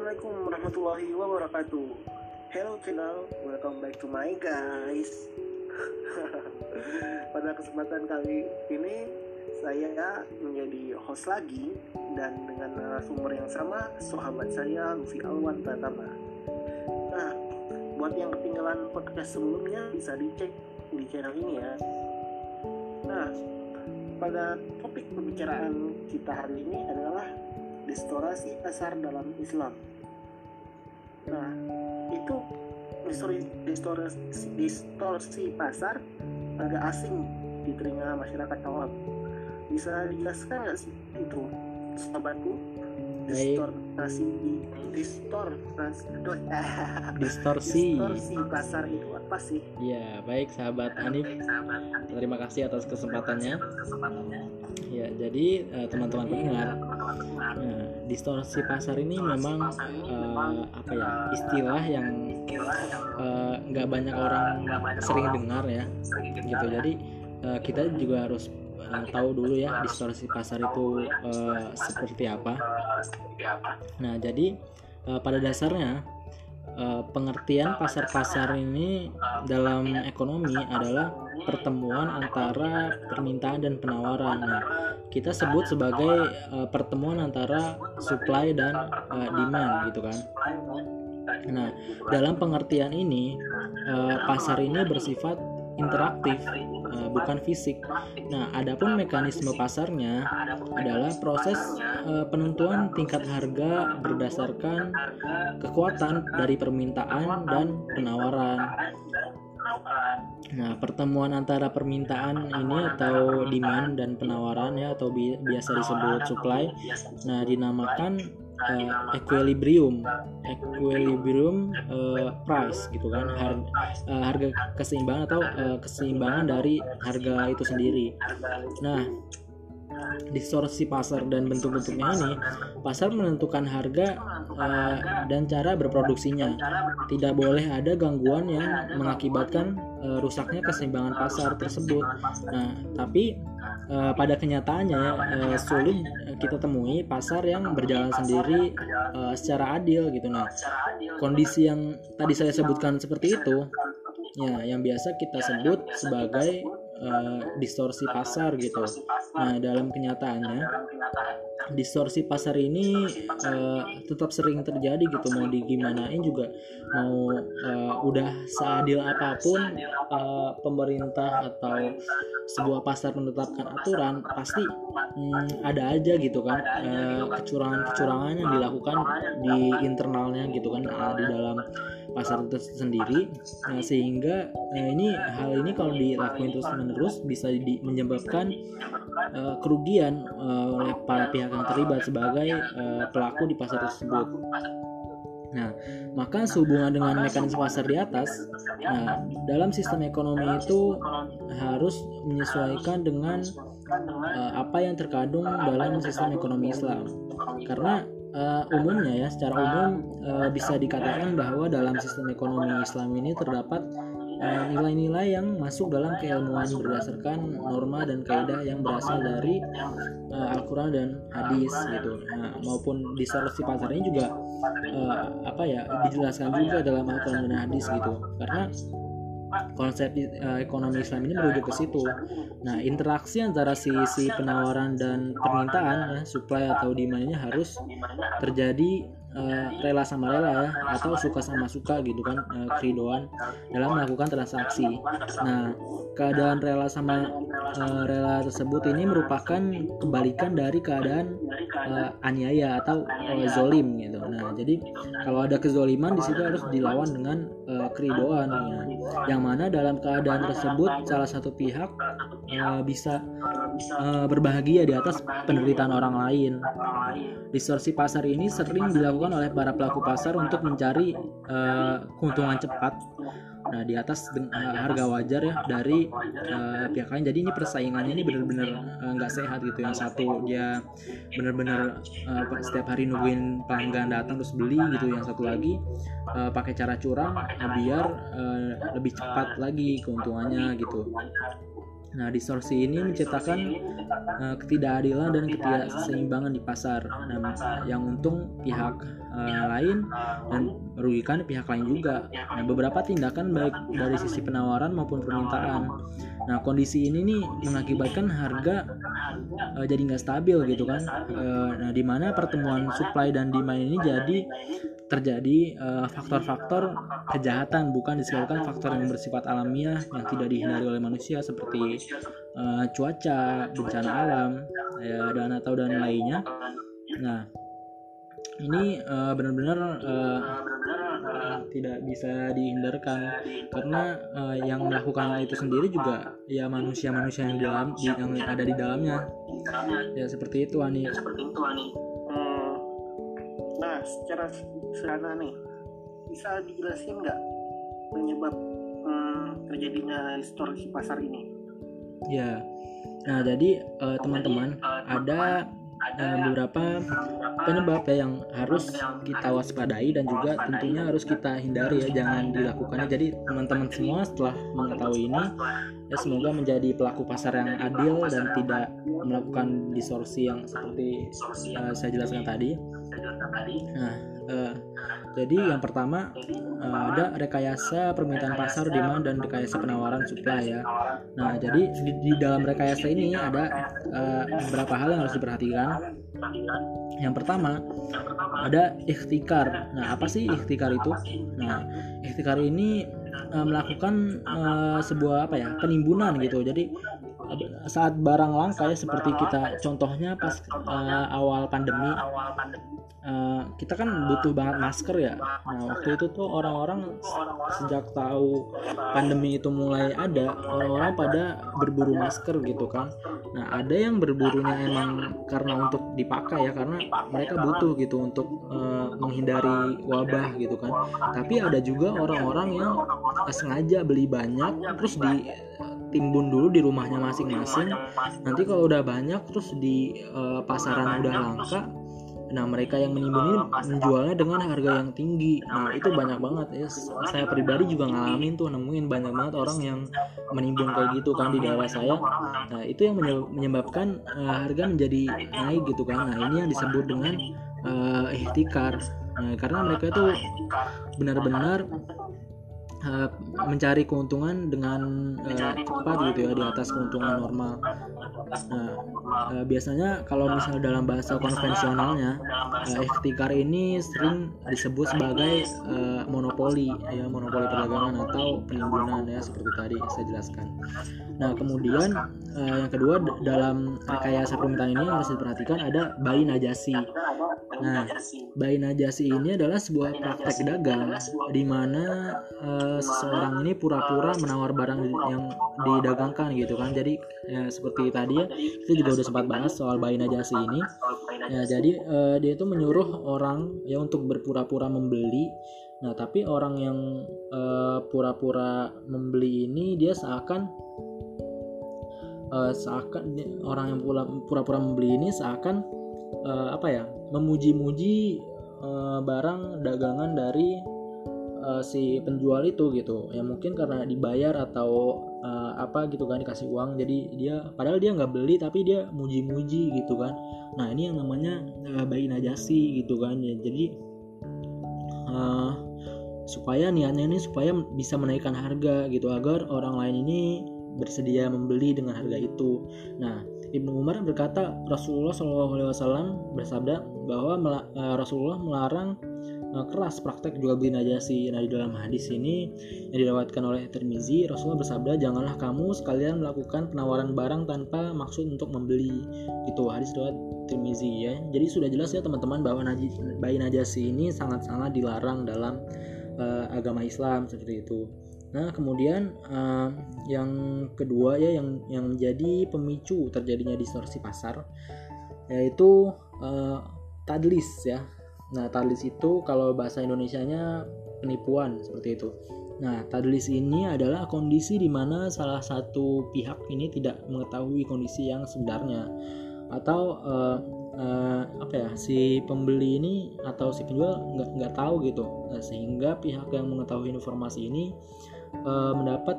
Assalamualaikum warahmatullahi wabarakatuh. Hello channel, welcome back to my guys. Pada kesempatan kali ini saya menjadi host lagi dan dengan narasumber yang sama sahabat saya Luffy Alwan Pratama. Nah, buat yang ketinggalan podcast sebelumnya bisa dicek di channel ini ya. Nah, pada topik pembicaraan kita hari ini adalah distorsi pasar dalam Islam. Nah, itu distorsi, distorsi, distorsi pasar agak asing di telinga masyarakat awam. Bisa dijelaskan nggak sih itu, sahabatku? Distorsi, distorsi, distorsi. distorsi pasar itu apa sih? Ya, baik sahabat Hanif. Terima kasih atas kesempatannya. Ya, jadi eh, teman-teman pendengar, nah, distorsi pasar ini memang eh, apa ya istilah yang nggak banyak orang sering dengar ya, gitu. Jadi eh, kita juga harus eh, tahu dulu ya distorsi pasar itu eh, seperti apa. Nah, jadi eh, pada dasarnya eh, pengertian pasar-pasar ini dalam ekonomi adalah pertemuan antara permintaan dan penawaran. Nah, kita sebut sebagai eh, pertemuan antara supply dan eh, demand gitu kan. Nah, dalam pengertian ini eh, pasar ini bersifat interaktif eh, bukan fisik. Nah, adapun mekanisme pasarnya adalah proses eh, penentuan tingkat harga berdasarkan kekuatan dari permintaan dan penawaran. Nah, pertemuan antara permintaan ini atau demand dan penawaran ya atau bi- biasa disebut supply. Nah, dinamakan eh, equilibrium. Equilibrium eh, price gitu kan. Har- eh, harga keseimbangan atau eh, keseimbangan dari harga itu sendiri. Nah, distorsi pasar dan bentuk-bentuknya ini, pasar menentukan harga eh, dan cara berproduksinya. Tidak boleh ada gangguan yang mengakibatkan eh, rusaknya keseimbangan pasar tersebut. Nah, tapi eh, pada kenyataannya eh, sulit kita temui pasar yang berjalan sendiri eh, secara adil gitu. Nah, kondisi yang tadi saya sebutkan seperti itu, ya yang biasa kita sebut sebagai eh, distorsi pasar gitu. Nah, dalam kenyataannya distorsi pasar ini eh, tetap sering terjadi gitu. Mau digimanain juga mau eh, udah seadil apa pun eh, pemerintah atau sebuah pasar menetapkan aturan pasti hmm, ada aja gitu kan eh, kecurangan-kecurangan yang dilakukan di internalnya gitu kan di dalam pasar itu sendiri Nah, sehingga eh, ini hal ini kalau dilakuin terus menerus bisa di- menyebabkan eh, kerugian eh, oleh para pihak yang terlibat sebagai eh, pelaku di pasar tersebut. Nah, maka sehubungan dengan mekanisme pasar di atas, nah dalam sistem ekonomi itu harus menyesuaikan dengan eh, apa yang terkandung dalam sistem ekonomi Islam. Karena eh, umumnya ya, secara umum eh, bisa dikatakan bahwa dalam sistem ekonomi Islam ini terdapat eh, nilai-nilai yang masuk dalam keilmuan berdasarkan norma dan kaidah yang berasal dari eh, Al-Quran dan hadis gitu. Nah, maupun distorsi pasar ini juga eh, apa ya dijelaskan juga dalam Al-Quran dan hadis gitu. Karena konsep eh, ekonomi Islam ini merujuk ke situ. Nah, interaksi antara sisi penawaran dan permintaan ya, supply atau demand ini harus terjadi eh, rela sama rela ya atau suka sama suka gitu kan eh, keridoan dalam melakukan transaksi. Nah, keadaan rela sama eh, rela tersebut ini merupakan kebalikan dari keadaan eh, aniaya atau eh, zolim gitu. Nah, jadi kalau ada kezoliman di situ harus dilawan dengan eh, keridoan ya. yang mana dalam keadaan tersebut salah satu pihak eh, bisa eh, berbahagia di atas penderitaan orang lain. Distorsi pasar ini sering dilakukan oleh para pelaku pasar untuk mencari eh, keuntungan cepat. Nah, di atas eh, harga wajar ya dari eh, pihak lain. Jadi ini persaingannya ini benar-benar nggak sehat gitu. Yang satu dia benar-benar eh, setiap hari nungguin pelanggan datang terus beli gitu. Yang satu lagi eh, pakai cara curang eh, biar eh, lebih cepat lagi keuntungannya gitu. Nah, distorsi ini menciptakan uh, ketidakadilan dan ketidakseimbangan di pasar. Nah, yang untung pihak uh, lain dan merugikan pihak lain juga. Nah, beberapa tindakan baik dari sisi penawaran maupun permintaan. Nah, kondisi ini nih mengakibatkan harga uh, jadi nggak stabil gitu kan. Uh, nah, di mana pertemuan supply dan demand ini jadi terjadi faktor-faktor uh, kejahatan bukan disebabkan faktor yang bersifat alamiah yang tidak dihindari oleh manusia seperti uh, cuaca, bencana alam, ya, dan atau dan lainnya. Nah, ini uh, benar-benar uh, tidak bisa dihindarkan karena uh, yang melakukan itu sendiri juga ya manusia-manusia yang dalam yang ada di dalamnya. Ya seperti itu Ani. Ya, seperti itu Ani. Secara sederhana nih, bisa dijelasin nggak penyebab hmm, terjadinya distorsi pasar ini? Ya, nah jadi teman-teman uh, ada uh, beberapa penyebab ya yang harus kita waspadai dan juga tentunya harus kita hindari ya jangan dilakukannya. Jadi teman-teman semua setelah mengetahui ini ya semoga menjadi pelaku pasar yang adil dan tidak melakukan distorsi yang seperti uh, saya jelaskan tadi. Nah, uh, jadi yang pertama uh, ada rekayasa permintaan pasar demand dan rekayasa penawaran supply ya. Nah jadi di, di dalam rekayasa ini ada uh, beberapa hal yang harus diperhatikan. Yang pertama ada ikhtikar. Nah apa sih ikhtikar itu? Nah ikhtikar ini uh, melakukan uh, sebuah apa ya penimbunan gitu. Jadi saat barang langka ya seperti kita contohnya pas uh, awal pandemi. uh, kita kan butuh banget masker ya. nah waktu itu tuh orang-orang sejak tahu pandemi itu mulai ada orang-orang pada berburu masker gitu kan. nah ada yang berburunya emang karena untuk dipakai ya karena mereka butuh gitu untuk uh, menghindari wabah gitu kan. tapi ada juga orang-orang yang sengaja beli banyak terus di timbun dulu di rumahnya masing-masing nanti kalau udah banyak terus di uh, pasaran udah langka nah mereka yang menimbun ini menjualnya dengan harga yang tinggi nah itu banyak banget ya saya pribadi juga ngalamin tuh nemuin banyak banget orang yang menimbun kayak gitu kan di daerah saya nah itu yang menyebabkan uh, harga menjadi naik gitu kan nah ini yang disebut dengan uh, ihtikar nah, karena mereka itu benar-benar uh, mencari keuntungan dengan uh, cepat gitu ya di atas keuntungan normal. Nah, uh, biasanya kalau misalnya dalam bahasa konvensionalnya, uh, ikhtikar ini sering disebut sebagai uh, monopoli ya monopoli perdagangan atau penimbunan ya seperti tadi saya jelaskan. Nah, kemudian uh, yang kedua dalam rekayasa permintaan ini harus diperhatikan ada bayi najasi. Nah, bayi najasi ini adalah sebuah praktek dagang di mana uh, seseorang ini pura-pura menawar barang yang didagangkan gitu kan. Jadi ya, seperti tadi ya, kita juga udah sempat bahas soal bayi najasi ini. Ya, jadi uh, dia itu menyuruh orang ya untuk berpura-pura membeli Nah, tapi orang yang pura-pura uh, membeli ini dia seakan uh, seakan orang yang pura-pura membeli ini seakan uh, apa ya memuji-muji uh, barang dagangan dari uh, si penjual itu gitu. Ya mungkin karena dibayar atau uh, apa gitu kan dikasih uang. Jadi dia padahal dia nggak beli tapi dia muji-muji gitu kan. Nah ini yang namanya uh, bayi najasi gitu kan. Ya jadi uh, supaya niatnya ini supaya bisa menaikkan harga gitu agar orang lain ini bersedia membeli dengan harga itu. Nah, Ibnu Umar berkata Rasulullah SAW bersabda bahwa uh, Rasulullah melarang uh, keras praktek jual beli najasi. Nah, di dalam hadis ini yang dirawatkan oleh Tirmizi, Rasulullah bersabda, "Janganlah kamu sekalian melakukan penawaran barang tanpa maksud untuk membeli." Itu hadis riwayat Tirmizi ya. Jadi sudah jelas ya teman-teman bahwa bayi najasi ini sangat-sangat dilarang dalam uh, agama Islam seperti itu. Nah, kemudian uh, yang kedua ya yang yang menjadi pemicu terjadinya distorsi pasar yaitu uh, tadlis ya. Nah, tadlis itu kalau bahasa Indonesianya penipuan seperti itu. Nah, tadlis ini adalah kondisi di mana salah satu pihak ini tidak mengetahui kondisi yang sebenarnya atau uh, uh, apa ya si pembeli ini atau si penjual nggak nggak tahu gitu nah, sehingga pihak yang mengetahui informasi ini uh, mendapat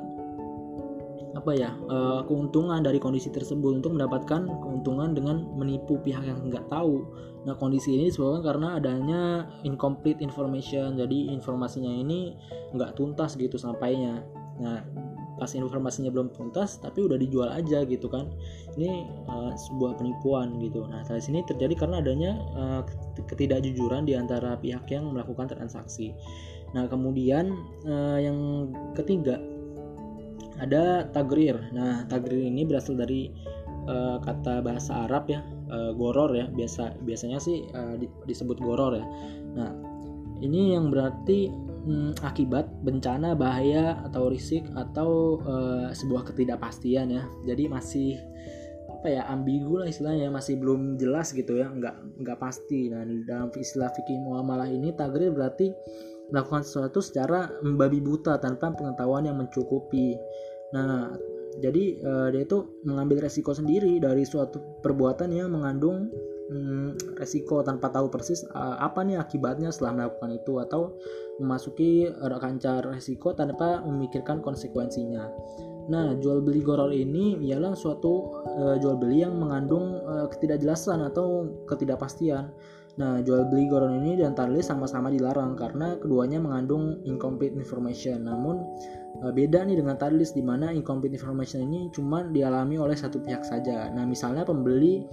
apa ya uh, keuntungan dari kondisi tersebut untuk mendapatkan keuntungan dengan menipu pihak yang nggak tahu. Nah kondisi ini disebabkan karena adanya incomplete information, jadi informasinya ini nggak tuntas gitu sampainya. Nah pas informasinya belum tuntas tapi udah dijual aja gitu kan ini uh, sebuah penipuan gitu nah dari sini terjadi karena adanya uh, ketidakjujuran di antara pihak yang melakukan transaksi nah kemudian uh, yang ketiga ada tagrir. Nah tagrir ini berasal dari uh, kata bahasa Arab ya uh, goror ya. Biasa biasanya sih uh, disebut goror ya. Nah ini yang berarti hmm, akibat bencana, bahaya atau risik atau uh, sebuah ketidakpastian ya. Jadi masih apa ya ambigu lah istilahnya masih belum jelas gitu ya. Nggak nggak pasti. Nah dalam istilah fikih muamalah ini tagrir berarti melakukan sesuatu secara membabi buta tanpa pengetahuan yang mencukupi nah jadi uh, dia itu mengambil resiko sendiri dari suatu perbuatan yang mengandung hmm, resiko tanpa tahu persis uh, apa nih akibatnya setelah melakukan itu atau memasuki kancah resiko tanpa memikirkan konsekuensinya. Nah, jual beli goror ini ialah suatu uh, jual beli yang mengandung uh, ketidakjelasan atau ketidakpastian. Nah, jual beli goror ini dan tarlis sama-sama dilarang karena keduanya mengandung incomplete information. Namun uh, beda nih dengan tarlis di mana incomplete information ini cuma dialami oleh satu pihak saja. Nah, misalnya pembeli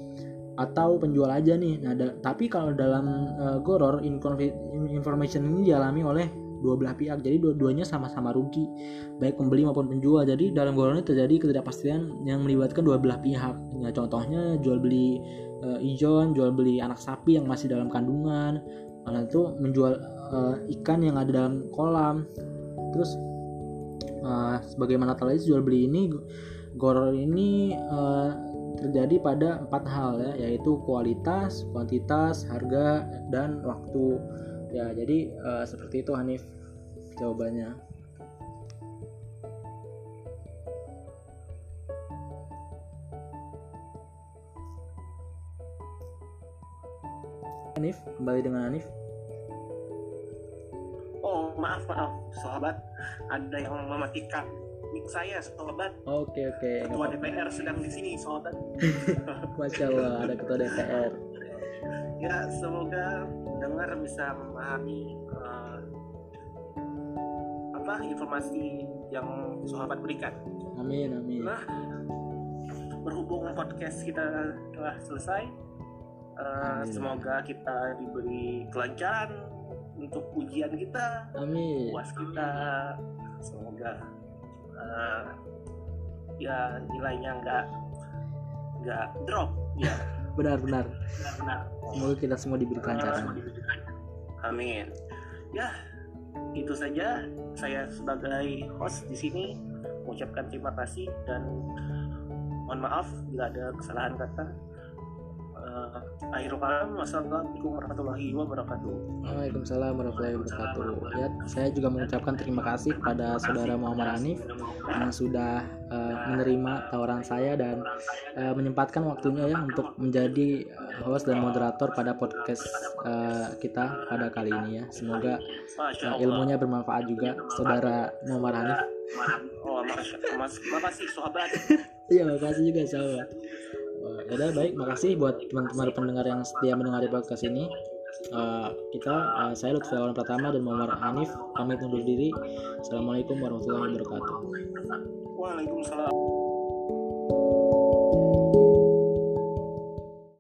atau penjual aja nih. Nah, tapi kalau dalam uh, goror information ini dialami oleh dua belah pihak. Jadi dua-duanya sama-sama rugi, baik pembeli maupun penjual. Jadi dalam ini terjadi ketidakpastian yang melibatkan dua belah pihak. Nah, contohnya jual beli uh, ijon, jual beli anak sapi yang masih dalam kandungan, malah itu menjual uh, ikan yang ada dalam kolam. Terus uh, sebagaimana tadi jual beli ini goror ini uh, terjadi pada empat hal ya yaitu kualitas, kuantitas, harga dan waktu. Ya, jadi uh, seperti itu Hanif jawabannya. Hanif, kembali dengan Hanif. Oh, maaf, maaf, sahabat. Ada yang mematikan mic saya sobat oke okay, oke okay. ketua DPR sedang di sini sobat masya Allah ada ketua DPR ya semoga dengar bisa memahami uh, apa informasi yang sahabat berikan. Amin amin. Nah berhubung podcast kita telah selesai uh, semoga kita diberi kelancaran untuk ujian kita amin. puas kita. Semoga uh, ya nilainya nggak nggak drop ya benar benar semoga kita semua diberi kelancaran. Amin. Ya itu saja. Saya sebagai host di sini mengucapkan terima kasih dan mohon maaf bila ada kesalahan kata uh, akhir kalam wassalamualaikum warahmatullahi wabarakatuh. Waalaikumsalam warahmatullahi wabarakatuh. ya saya juga mengucapkan terima kasih kepada saudara Muhammad Hanif yang sudah uh, menerima tawaran saya dan uh, menyempatkan waktunya ya untuk menjadi host dan moderator pada podcast uh, kita pada kali ini ya. Semoga uh, ilmunya bermanfaat juga saudara Muhammad Hanif. Oh, makasih sahabat. Iya, makasih juga sahabat. Ya udah baik, makasih buat teman-teman pendengar yang setia mendengar podcast ini. Uh, kita uh, saya Lutfi Awan Pratama dan Muhammad Hanif pamit undur diri. Assalamualaikum warahmatullahi wabarakatuh. Waalaikumsalam.